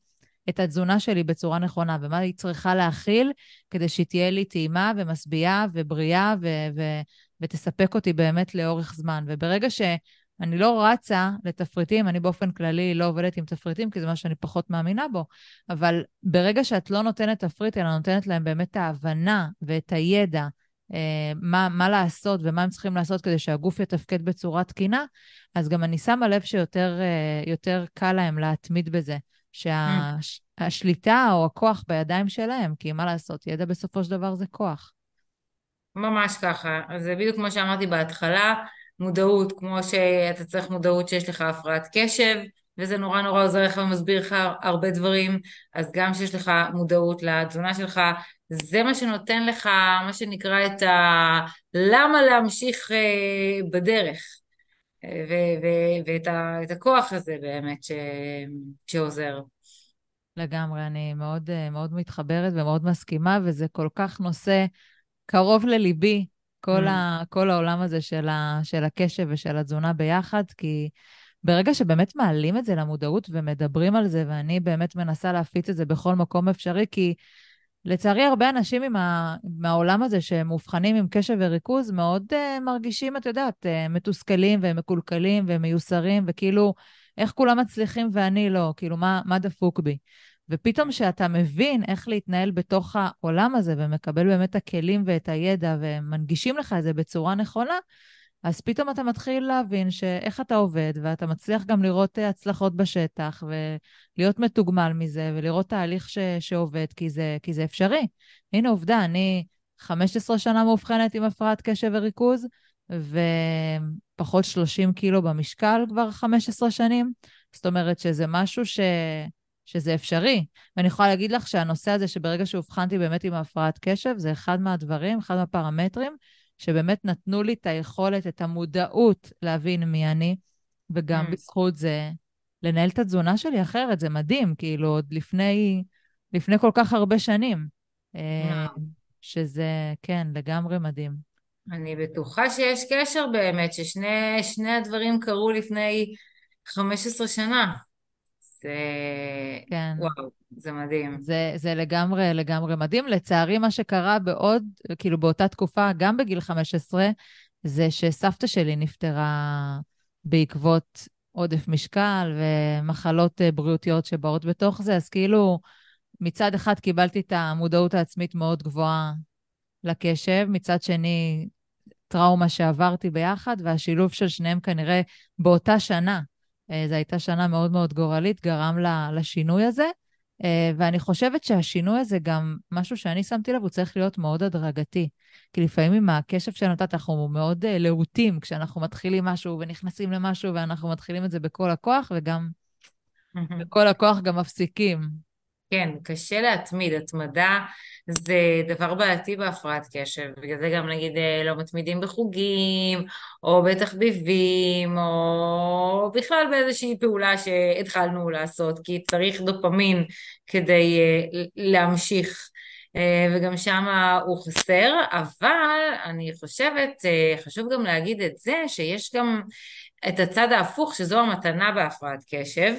את התזונה שלי בצורה נכונה, ומה היא צריכה להכיל כדי שהיא תהיה לי טעימה ומשביעה ובריאה ו- ו- ותספק אותי באמת לאורך זמן. וברגע שאני לא רצה לתפריטים, אני באופן כללי לא עובדת עם תפריטים, כי זה מה שאני פחות מאמינה בו, אבל ברגע שאת לא נותנת תפריט, אלא נותנת להם באמת את ההבנה ואת הידע, מה, מה לעשות ומה הם צריכים לעשות כדי שהגוף יתפקד בצורה תקינה, אז גם אני שמה לב שיותר אה, קל להם להתמיד בזה, שהשליטה שה, או הכוח בידיים שלהם, כי מה לעשות, ידע בסופו של דבר זה כוח. ממש ככה. אז זה בדיוק כמו שאמרתי בהתחלה, מודעות, כמו שאתה צריך מודעות שיש לך הפרעת קשב, וזה נורא נורא עוזר לך ומסביר לך הרבה דברים, אז גם שיש לך מודעות לתזונה שלך, זה מה שנותן לך, מה שנקרא, את ה... למה להמשיך אה, בדרך, ואת הכוח הזה באמת ש... שעוזר. לגמרי, אני מאוד, אה, מאוד מתחברת ומאוד מסכימה, וזה כל כך נושא קרוב לליבי, כל, mm. ה, כל העולם הזה של, ה, של הקשב ושל התזונה ביחד, כי ברגע שבאמת מעלים את זה למודעות ומדברים על זה, ואני באמת מנסה להפיץ את זה בכל מקום אפשרי, כי לצערי הרבה אנשים עם ה... מהעולם הזה שמאובחנים עם קשב וריכוז מאוד uh, מרגישים, את יודעת, uh, מתוסכלים ומקולקלים ומיוסרים, וכאילו, איך כולם מצליחים ואני לא? כאילו, מה, מה דפוק בי? ופתאום כשאתה מבין איך להתנהל בתוך העולם הזה ומקבל באמת את הכלים ואת הידע ומנגישים לך את זה בצורה נכונה, אז פתאום אתה מתחיל להבין שאיך אתה עובד, ואתה מצליח גם לראות אה, הצלחות בשטח, ולהיות מתוגמל מזה, ולראות תהליך ש, שעובד, כי זה, כי זה אפשרי. הנה עובדה, אני 15 שנה מאובחנת עם הפרעת קשב וריכוז, ופחות 30 קילו במשקל כבר 15 שנים. זאת אומרת שזה משהו ש... שזה אפשרי. ואני יכולה להגיד לך שהנושא הזה, שברגע שאובחנתי באמת עם הפרעת קשב, זה אחד מהדברים, אחד מהפרמטרים, שבאמת נתנו לי את היכולת, את המודעות להבין מי אני, וגם mm. בזכות זה לנהל את התזונה שלי אחרת, זה מדהים, כאילו, עוד לפני, לפני כל כך הרבה שנים. אה, שזה, כן, לגמרי מדהים. אני בטוחה שיש קשר באמת, ששני הדברים קרו לפני 15 שנה. זה... כן. וואו, זה מדהים. זה, זה לגמרי, לגמרי מדהים. לצערי, מה שקרה בעוד, כאילו באותה תקופה, גם בגיל 15, זה שסבתא שלי נפטרה בעקבות עודף משקל ומחלות אה, בריאותיות שבאות בתוך זה, אז כאילו, מצד אחד קיבלתי את המודעות העצמית מאוד גבוהה לקשב, מצד שני, טראומה שעברתי ביחד, והשילוב של שניהם כנראה באותה שנה, זו הייתה שנה מאוד מאוד גורלית, גרם לשינוי הזה. אה, ואני חושבת שהשינוי הזה גם, משהו שאני שמתי לב, הוא צריך להיות מאוד הדרגתי. כי לפעמים עם הקשב שנתת, אנחנו מאוד אה, להוטים כשאנחנו מתחילים משהו ונכנסים למשהו, ואנחנו מתחילים את זה בכל הכוח, וגם בכל הכוח גם מפסיקים. כן, קשה להתמיד, התמדה זה דבר בעייתי בהפרעת קשב, בגלל זה גם נגיד אה, לא מתמידים בחוגים, או בתחביבים, או בכלל באיזושהי פעולה שהתחלנו לעשות, כי צריך דופמין כדי אה, להמשיך. אה, וגם שם הוא חסר, אבל אני חושבת, חשוב גם להגיד את זה, שיש גם את הצד ההפוך, שזו המתנה בהפרעת קשב,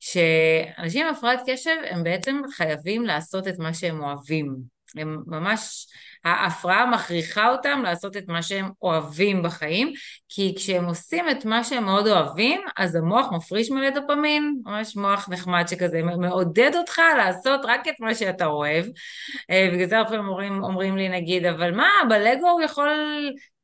שאנשים עם הפרעת קשב הם בעצם חייבים לעשות את מה שהם אוהבים. הם ממש, ההפרעה מכריחה אותם לעשות את מה שהם אוהבים בחיים, כי כשהם עושים את מה שהם מאוד אוהבים, אז המוח מפריש מלא דופמין, ממש מוח נחמד שכזה, מעודד אותך לעשות רק את מה שאתה אוהב. אה, בגלל זה הרבה אומרים, אומרים לי נגיד, אבל מה, בלגו הוא יכול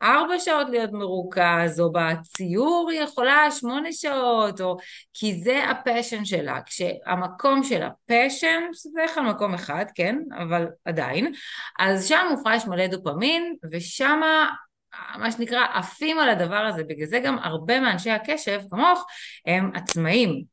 ארבע שעות להיות מרוכז, או בציור היא יכולה שמונה שעות, או... כי זה ה passion שלה. כשהמקום של ה passion, זה בדרך מקום אחד, כן, אבל עדיין, אז שם מופרש מלא דופמין, ושם מה שנקרא עפים על הדבר הזה, בגלל זה גם הרבה מאנשי הקשב, כמוך, הם עצמאים.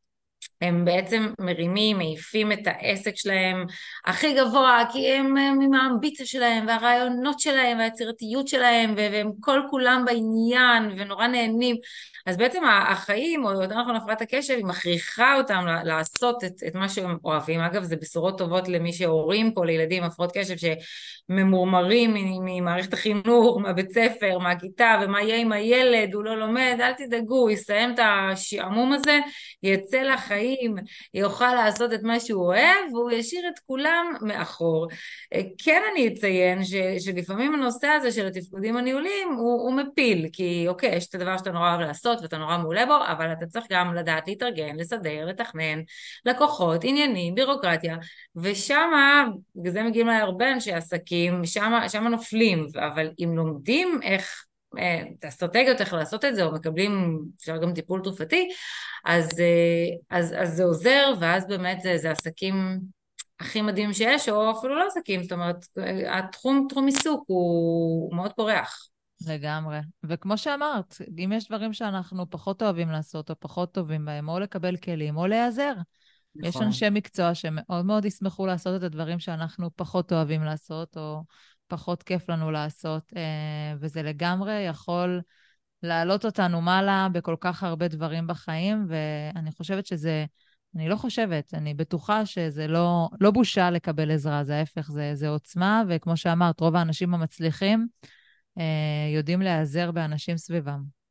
הם בעצם מרימים, מעיפים את העסק שלהם הכי גבוה, כי הם, הם עם האמביציה שלהם והרעיונות שלהם והיצירתיות שלהם והם כל כולם בעניין ונורא נהנים. אז בעצם החיים, או יותר נכון הפרעת הקשב, היא מכריחה אותם לעשות את, את מה שהם אוהבים. אגב, זה בשורות טובות למי שהורים פה לילדים עם הפרעות קשב שממורמרים ממערכת החינוך, מהבית ספר, מהכיתה, ומה יהיה עם הילד, הוא לא לומד, אל תדאגו, יסיים את השעמום הזה, יצא לחיים, יוכל לעשות את מה שהוא אוהב, והוא ישאיר את כולם מאחור. כן אני אציין ש, שלפעמים הנושא הזה של התפקודים הניהוליים הוא, הוא מפיל, כי אוקיי, יש את הדבר שאתה נורא אוהב לעשות, ואתה נורא מעולה בו, אבל אתה צריך גם לדעת להתארגן, לסדר, לתכנן, לקוחות, עניינים, בירוקרטיה, ושמה, בגלל זה מגיעים להרבה אנשי עסקים, שמה נופלים, אבל אם לומדים איך אה, את האסטרטגיות איך לעשות את זה, או מקבלים, אפשר גם טיפול תרופתי, אז, אה, אז, אז זה עוזר, ואז באמת זה, זה עסקים הכי מדהים שיש, או אפילו לא עסקים, זאת אומרת, התחום, תחום עיסוק הוא מאוד פורח. לגמרי. וכמו שאמרת, אם יש דברים שאנחנו פחות אוהבים לעשות, או פחות טובים בהם, או לקבל כלים, או להיעזר. נכון. יש אנשי מקצוע שמאוד מאוד ישמחו לעשות את הדברים שאנחנו פחות אוהבים לעשות, או פחות כיף לנו לעשות, אה, וזה לגמרי יכול להעלות אותנו מעלה בכל כך הרבה דברים בחיים, ואני חושבת שזה... אני לא חושבת, אני בטוחה שזה לא, לא בושה לקבל עזרה, זה ההפך, זה, זה עוצמה, וכמו שאמרת, רוב האנשים המצליחים, אה, יודעים להיעזר באנשים סביבם.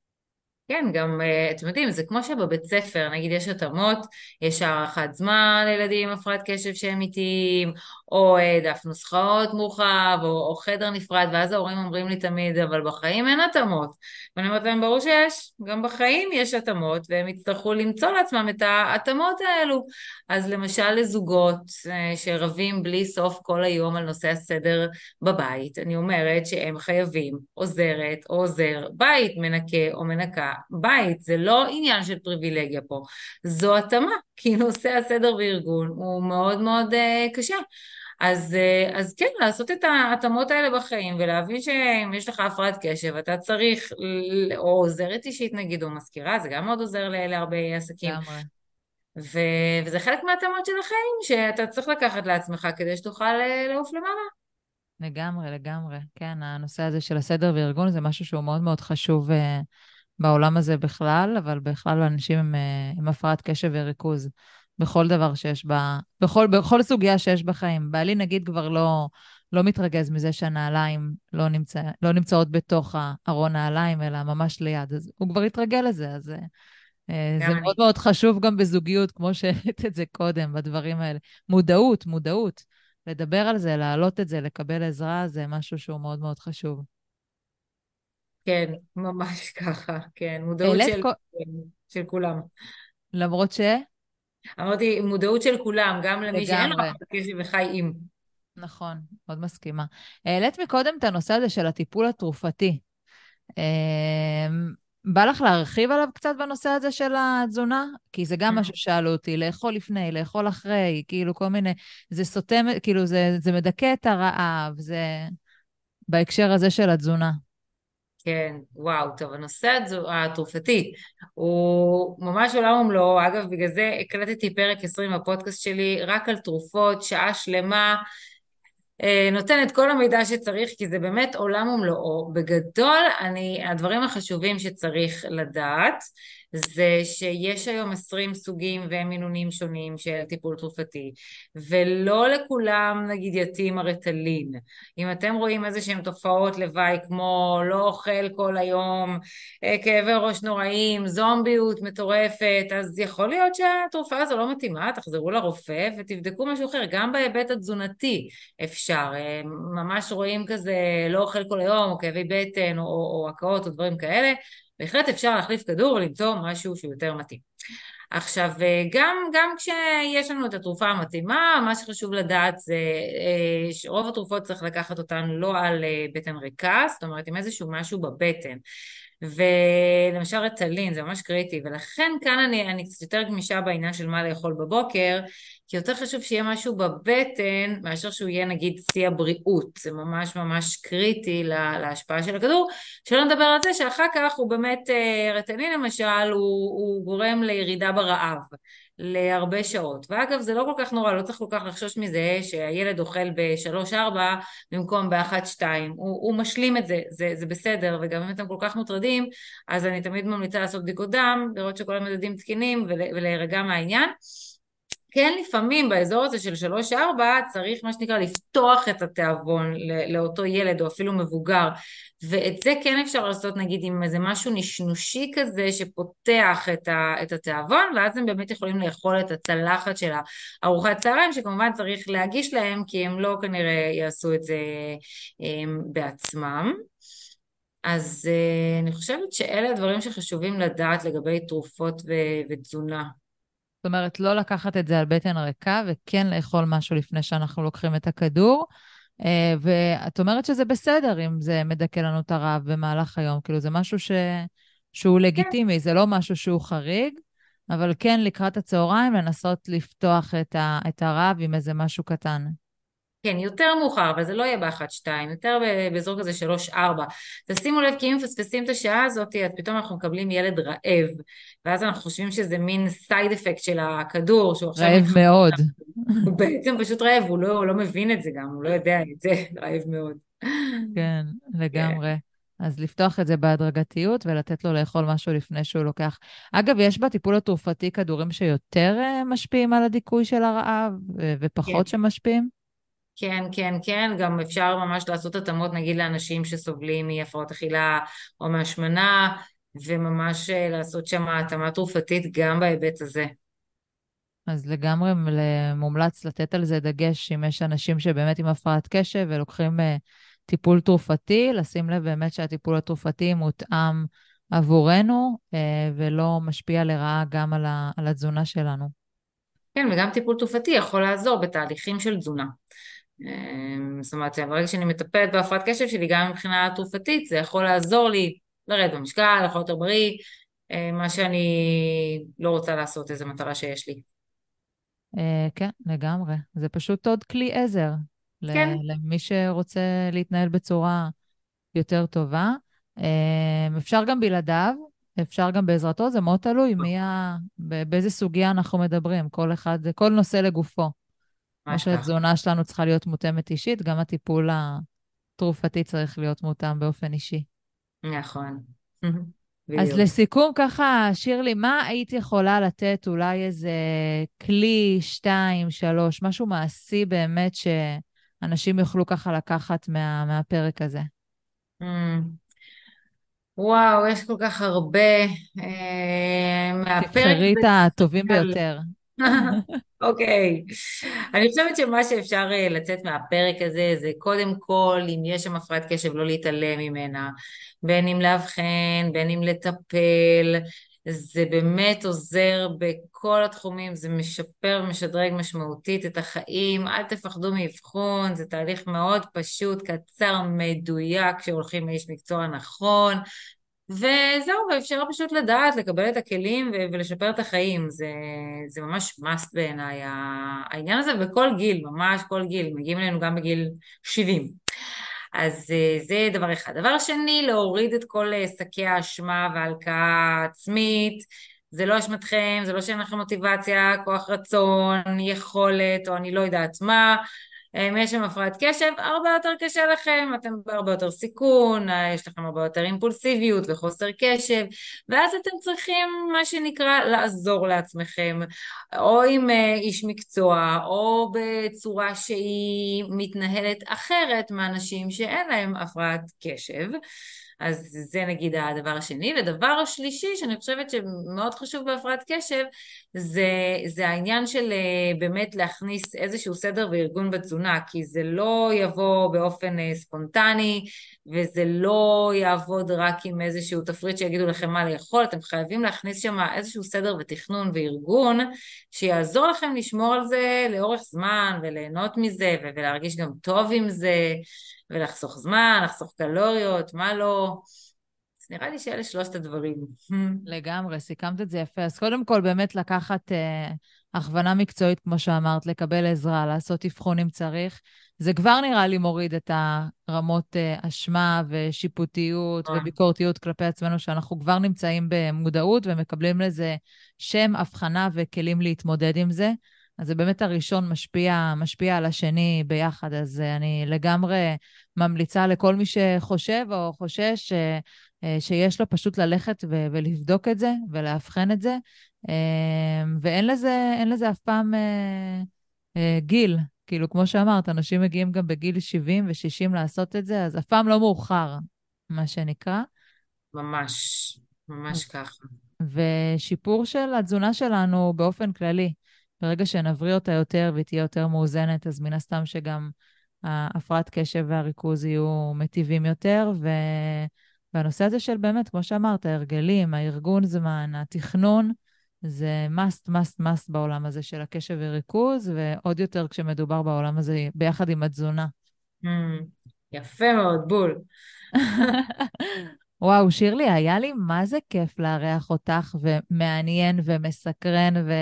כן, גם, אה, אתם יודעים, זה כמו שבבית ספר, נגיד יש התאמות, יש הארכת זמן לילדים עם הפרעת קשב שהם איטיים, או אה, דף נוסחאות מורחב, או, או חדר נפרד, ואז ההורים אומרים לי תמיד, אבל בחיים אין התאמות. ואני אומרת להם, ברור שיש, גם בחיים יש התאמות, והם יצטרכו למצוא לעצמם את ההתאמות האלו. אז למשל לזוגות אה, שרבים בלי סוף כל היום על נושא הסדר בבית, אני אומרת שהם חייבים עוזרת או עוזר בית, מנקה או מנקה בית, זה לא עניין של פריבילגיה פה, זו התאמה, כי נושא הסדר וארגון הוא מאוד מאוד uh, קשה. אז, uh, אז כן, לעשות את ההתאמות האלה בחיים ולהבין שאם יש לך הפרעת קשב, אתה צריך, או עוזרת אישית נגיד, או מזכירה, זה גם מאוד עוזר להרבה עסקים. לגמרי. ו... וזה חלק מהתאמות של החיים שאתה צריך לקחת לעצמך כדי שתוכל אה, לעוף למעלה. לגמרי, לגמרי. כן, הנושא הזה של הסדר וארגון זה משהו שהוא מאוד מאוד חשוב uh, בעולם הזה בכלל, אבל בכלל לאנשים עם, uh, עם הפרעת קשב וריכוז, בכל דבר שיש בה, בכל, בכל סוגיה שיש בחיים. בעלי נגיד כבר לא, לא מתרגז מזה שהנעליים לא, נמצא, לא נמצאות בתוך ארון נעליים, אלא ממש ליד. אז הוא כבר התרגל לזה, אז uh, זה אני. מאוד מאוד חשוב גם בזוגיות, כמו שהעלית את זה קודם, בדברים האלה. מודעות, מודעות. לדבר על זה, להעלות את זה, לקבל עזרה, זה משהו שהוא מאוד מאוד חשוב. כן, ממש ככה, כן, מודעות של, כל... של כולם. למרות ש? אמרתי, מודעות של כולם, גם למי שאין לו קשב וחי עם. נכון, מאוד מסכימה. העלית מקודם את הנושא הזה של הטיפול התרופתי. אמ, בא לך להרחיב עליו קצת בנושא הזה של התזונה? כי זה גם mm. משהו ששאלו אותי, לאכול לפני, לאכול אחרי, כאילו כל מיני... זה סותם, כאילו זה, זה מדכא את הרעב, זה בהקשר הזה של התזונה. כן, וואו, טוב, הנושא התרופתי הוא ממש עולם ומלואו. אגב, בגלל זה הקלטתי פרק 20 בפודקאסט שלי רק על תרופות, שעה שלמה. אה, נותן את כל המידע שצריך, כי זה באמת עולם ומלואו. בגדול, אני, הדברים החשובים שצריך לדעת, זה שיש היום 20 סוגים ומינונים שונים של טיפול תרופתי, ולא לכולם נגיד יתאים הרטלין. אם אתם רואים איזה שהן תופעות לוואי כמו לא אוכל כל היום, אה, כאבי ראש נוראים, זומביות מטורפת, אז יכול להיות שהתרופה הזו לא מתאימה, תחזרו לרופא ותבדקו משהו אחר, גם בהיבט התזונתי אפשר. אה, ממש רואים כזה לא אוכל כל היום, או כאבי בטן, או, או הקאות או דברים כאלה, בהחלט אפשר להחליף כדור ולמצוא משהו שהוא יותר מתאים. עכשיו, גם, גם כשיש לנו את התרופה המתאימה, מה שחשוב לדעת זה אה, שרוב התרופות צריך לקחת אותן לא על אה, בטן ריקה, זאת אומרת עם איזשהו משהו בבטן. ולמשל רטלין זה ממש קריטי, ולכן כאן אני, אני קצת יותר גמישה בעניין של מה לאכול בבוקר, כי יותר חשוב שיהיה משהו בבטן מאשר שהוא יהיה נגיד שיא הבריאות, זה ממש ממש קריטי לה, להשפעה של הכדור, שלא נדבר על זה שאחר כך הוא באמת, אה, רטלין למשל, הוא, הוא גורם לירידה ברעב. להרבה שעות. ואגב, זה לא כל כך נורא, לא צריך כל כך לחשוש מזה שהילד אוכל בשלוש-ארבע במקום באחת-שתיים. הוא, הוא משלים את זה, זה, זה בסדר, וגם אם אתם כל כך מוטרדים, אז אני תמיד ממליצה לעשות בדיקות דם, לראות שכל המדדים תקינים ולהירגע מהעניין. כן לפעמים באזור הזה של שלוש-ארבע צריך מה שנקרא לפתוח את התיאבון לאותו ילד או אפילו מבוגר. ואת זה כן אפשר לעשות נגיד עם איזה משהו נשנושי כזה שפותח את, ה, את התיאבון ואז הם באמת יכולים לאכול את הצלחת של הארוחת צהריים שכמובן צריך להגיש להם כי הם לא כנראה יעשו את זה הם, בעצמם. אז אה, אני חושבת שאלה הדברים שחשובים לדעת לגבי תרופות ותזונה זאת אומרת, לא לקחת את זה על בטן ריקה וכן לאכול משהו לפני שאנחנו לוקחים את הכדור. אה, ואת אומרת שזה בסדר אם זה מדכא לנו את הרעב במהלך היום, כאילו זה משהו ש... שהוא לגיטימי, זה לא משהו שהוא חריג, אבל כן לקראת הצהריים לנסות לפתוח את, ה... את הרעב עם איזה משהו קטן. כן, יותר מאוחר, אבל זה לא יהיה באחת, שתיים, יותר באזור כזה שלוש, ארבע. תשימו לב, כי אם מפספסים את השעה הזאת, אז פתאום אנחנו מקבלים ילד רעב, ואז אנחנו חושבים שזה מין סייד אפקט של הכדור, שהוא עכשיו... רעב מאוד. הוא בעצם פשוט רעב, הוא לא, הוא לא מבין את זה גם, הוא לא יודע את זה, רעב מאוד. כן, לגמרי. אז לפתוח את זה בהדרגתיות ולתת לו לאכול משהו לפני שהוא לוקח. אגב, יש בטיפול התרופתי כדורים שיותר אה, משפיעים על הדיכוי של הרעב ופחות כן. שמשפיעים? כן, כן, כן, גם אפשר ממש לעשות התאמות נגיד לאנשים שסובלים מהפרעות אכילה או מהשמנה, וממש אה, לעשות שם התאמה תרופתית גם בהיבט הזה. אז לגמרי מומלץ לתת על זה דגש, אם יש אנשים שבאמת עם הפרעת קשב ולוקחים uh, טיפול תרופתי, לשים לב באמת שהטיפול התרופתי מותאם עבורנו uh, ולא משפיע לרעה גם על התזונה שלנו. כן, וגם טיפול תרופתי יכול לעזור בתהליכים של תזונה. אה, זאת אומרת, ברגע שאני מטפלת בהפרעת קשב שלי, גם מבחינה תרופתית, זה יכול לעזור לי לרדת במשקל, לאכול יותר בריא, מה שאני לא רוצה לעשות, איזה מטרה שיש לי. אה, כן, לגמרי. זה פשוט עוד כלי עזר. כן. למי שרוצה להתנהל בצורה יותר טובה. אה, אפשר גם בלעדיו, אפשר גם בעזרתו, זה מאוד תלוי מי ה... באיזה סוגיה אנחנו מדברים. כל אחד, כל נושא לגופו. כמו שהתזונה שלנו צריכה להיות מותאמת אישית, גם הטיפול התרופתי צריך להיות מותאם באופן אישי. נכון. אז לסיכום, ככה, שירלי, מה היית יכולה לתת אולי איזה כלי, שתיים, שלוש, משהו מעשי באמת שאנשים יוכלו ככה לקחת מה, מהפרק הזה? Mm. וואו, יש כל כך הרבה. אה, תבחרי את הטובים ביותר. אוקיי. אני חושבת שמה שאפשר אה, לצאת מהפרק הזה זה קודם כל, אם יש שם הפרעת קשב, לא להתעלם ממנה. בין אם לאבחן, בין אם לטפל. זה באמת עוזר בכל התחומים, זה משפר ומשדרג משמעותית את החיים. אל תפחדו מאבחון, זה תהליך מאוד פשוט, קצר, מדויק, שהולכים לאיש מקצוע נכון. וזהו, ואפשר פשוט לדעת, לקבל את הכלים ולשפר את החיים. זה, זה ממש must בעיניי, העניין הזה בכל גיל, ממש כל גיל, מגיעים אלינו גם בגיל 70. אז אה, זה דבר אחד. דבר שני, להוריד את כל אה, שקי האשמה וההלקאה עצמית. זה לא אשמתכם, זה לא שאין לכם מוטיבציה, כוח רצון, יכולת, או אני לא יודעת מה. אם יש שם הפרעת קשב, הרבה יותר קשה לכם, אתם בהרבה יותר סיכון, יש לכם הרבה יותר אימפולסיביות וחוסר קשב, ואז אתם צריכים, מה שנקרא, לעזור לעצמכם, או עם אה, איש מקצוע, או בצורה שהיא מתנהלת אחרת מאנשים שאין להם הפרעת קשב. אז זה נגיד הדבר השני. ודבר השלישי שאני חושבת שמאוד חשוב בהפרעת קשב זה, זה העניין של אה, באמת להכניס איזשהו סדר וארגון בתזונה, כי זה לא יבוא באופן אה, ספונטני וזה לא יעבוד רק עם איזשהו תפריט שיגידו לכם מה לאכול, אתם חייבים להכניס שם איזשהו סדר ותכנון וארגון שיעזור לכם לשמור על זה לאורך זמן וליהנות מזה ולהרגיש גם טוב עם זה. ולחסוך זמן, לחסוך קלוריות, מה לא. אז נראה לי שאלה שלושת הדברים. לגמרי, סיכמת את זה יפה. אז קודם כל, באמת לקחת אה, הכוונה מקצועית, כמו שאמרת, לקבל עזרה, לעשות אבחון אם צריך. זה כבר נראה לי מוריד את הרמות אה, אשמה ושיפוטיות אה. וביקורתיות כלפי עצמנו, שאנחנו כבר נמצאים במודעות ומקבלים לזה שם, הבחנה וכלים להתמודד עם זה. אז זה באמת הראשון משפיע, משפיע על השני ביחד, אז אה, אני לגמרי ממליצה לכל מי שחושב או חושש אה, שיש לו פשוט ללכת ו- ולבדוק את זה ולאבחן את זה, ואין לזה, לזה אף פעם גיל. כאילו, כמו שאמרת, אנשים מגיעים גם בגיל 70 ו-60 לעשות את זה, אז אף פעם לא מאוחר, מה שנקרא. ממש, ממש ככה. ושיפור של התזונה שלנו באופן כללי. ברגע שנבריא אותה יותר והיא תהיה יותר מאוזנת, אז מן הסתם שגם ההפרעת קשב והריכוז יהיו מטיבים יותר, ו... והנושא הזה של באמת, כמו שאמרת, ההרגלים, הארגון זמן, התכנון, זה must, must, must בעולם הזה של הקשב וריכוז, ועוד יותר כשמדובר בעולם הזה ביחד עם התזונה. Mm, יפה מאוד, בול. וואו, שירלי, היה לי מה זה כיף לארח אותך, ומעניין ומסקרן, ו...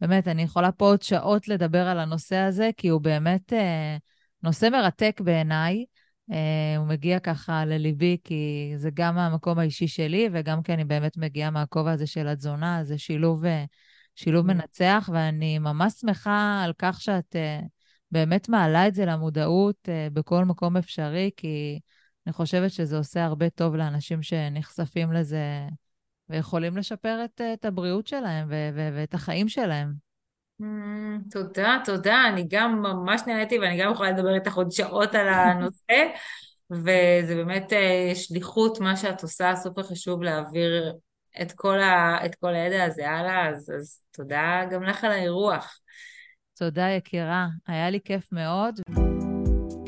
באמת, אני יכולה פה עוד שעות לדבר על הנושא הזה, כי הוא באמת אה, נושא מרתק בעיניי. אה, הוא מגיע ככה לליבי, כי זה גם מהמקום האישי שלי, וגם כי אני באמת מגיעה מהכובע הזה של התזונה, זה שילוב, אה, שילוב mm. מנצח, ואני ממש שמחה על כך שאת אה, באמת מעלה את זה למודעות בכל מקום אפשרי, כי אני חושבת שזה עושה הרבה טוב לאנשים שנחשפים לזה. ויכולים לשפר את, את הבריאות שלהם ו- ו- ואת החיים שלהם. Mm, תודה, תודה. אני גם ממש נהניתי ואני גם יכולה לדבר איתך עוד שעות על הנושא. וזה באמת אה, שליחות, מה שאת עושה, סופר חשוב להעביר את כל, ה, את כל הידע הזה הלאה, אז, אז תודה גם לך על האירוח. תודה, יקירה. היה לי כיף מאוד.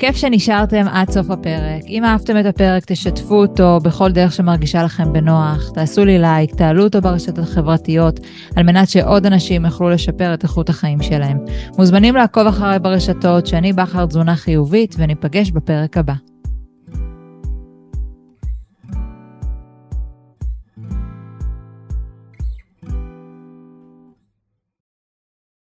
כיף שנשארתם עד סוף הפרק. אם אהבתם את הפרק, תשתפו אותו בכל דרך שמרגישה לכם בנוח. תעשו לי לייק, תעלו אותו ברשתות החברתיות, על מנת שעוד אנשים יוכלו לשפר את איכות החיים שלהם. מוזמנים לעקוב אחריי ברשתות, שאני בכר תזונה חיובית, וניפגש בפרק הבא.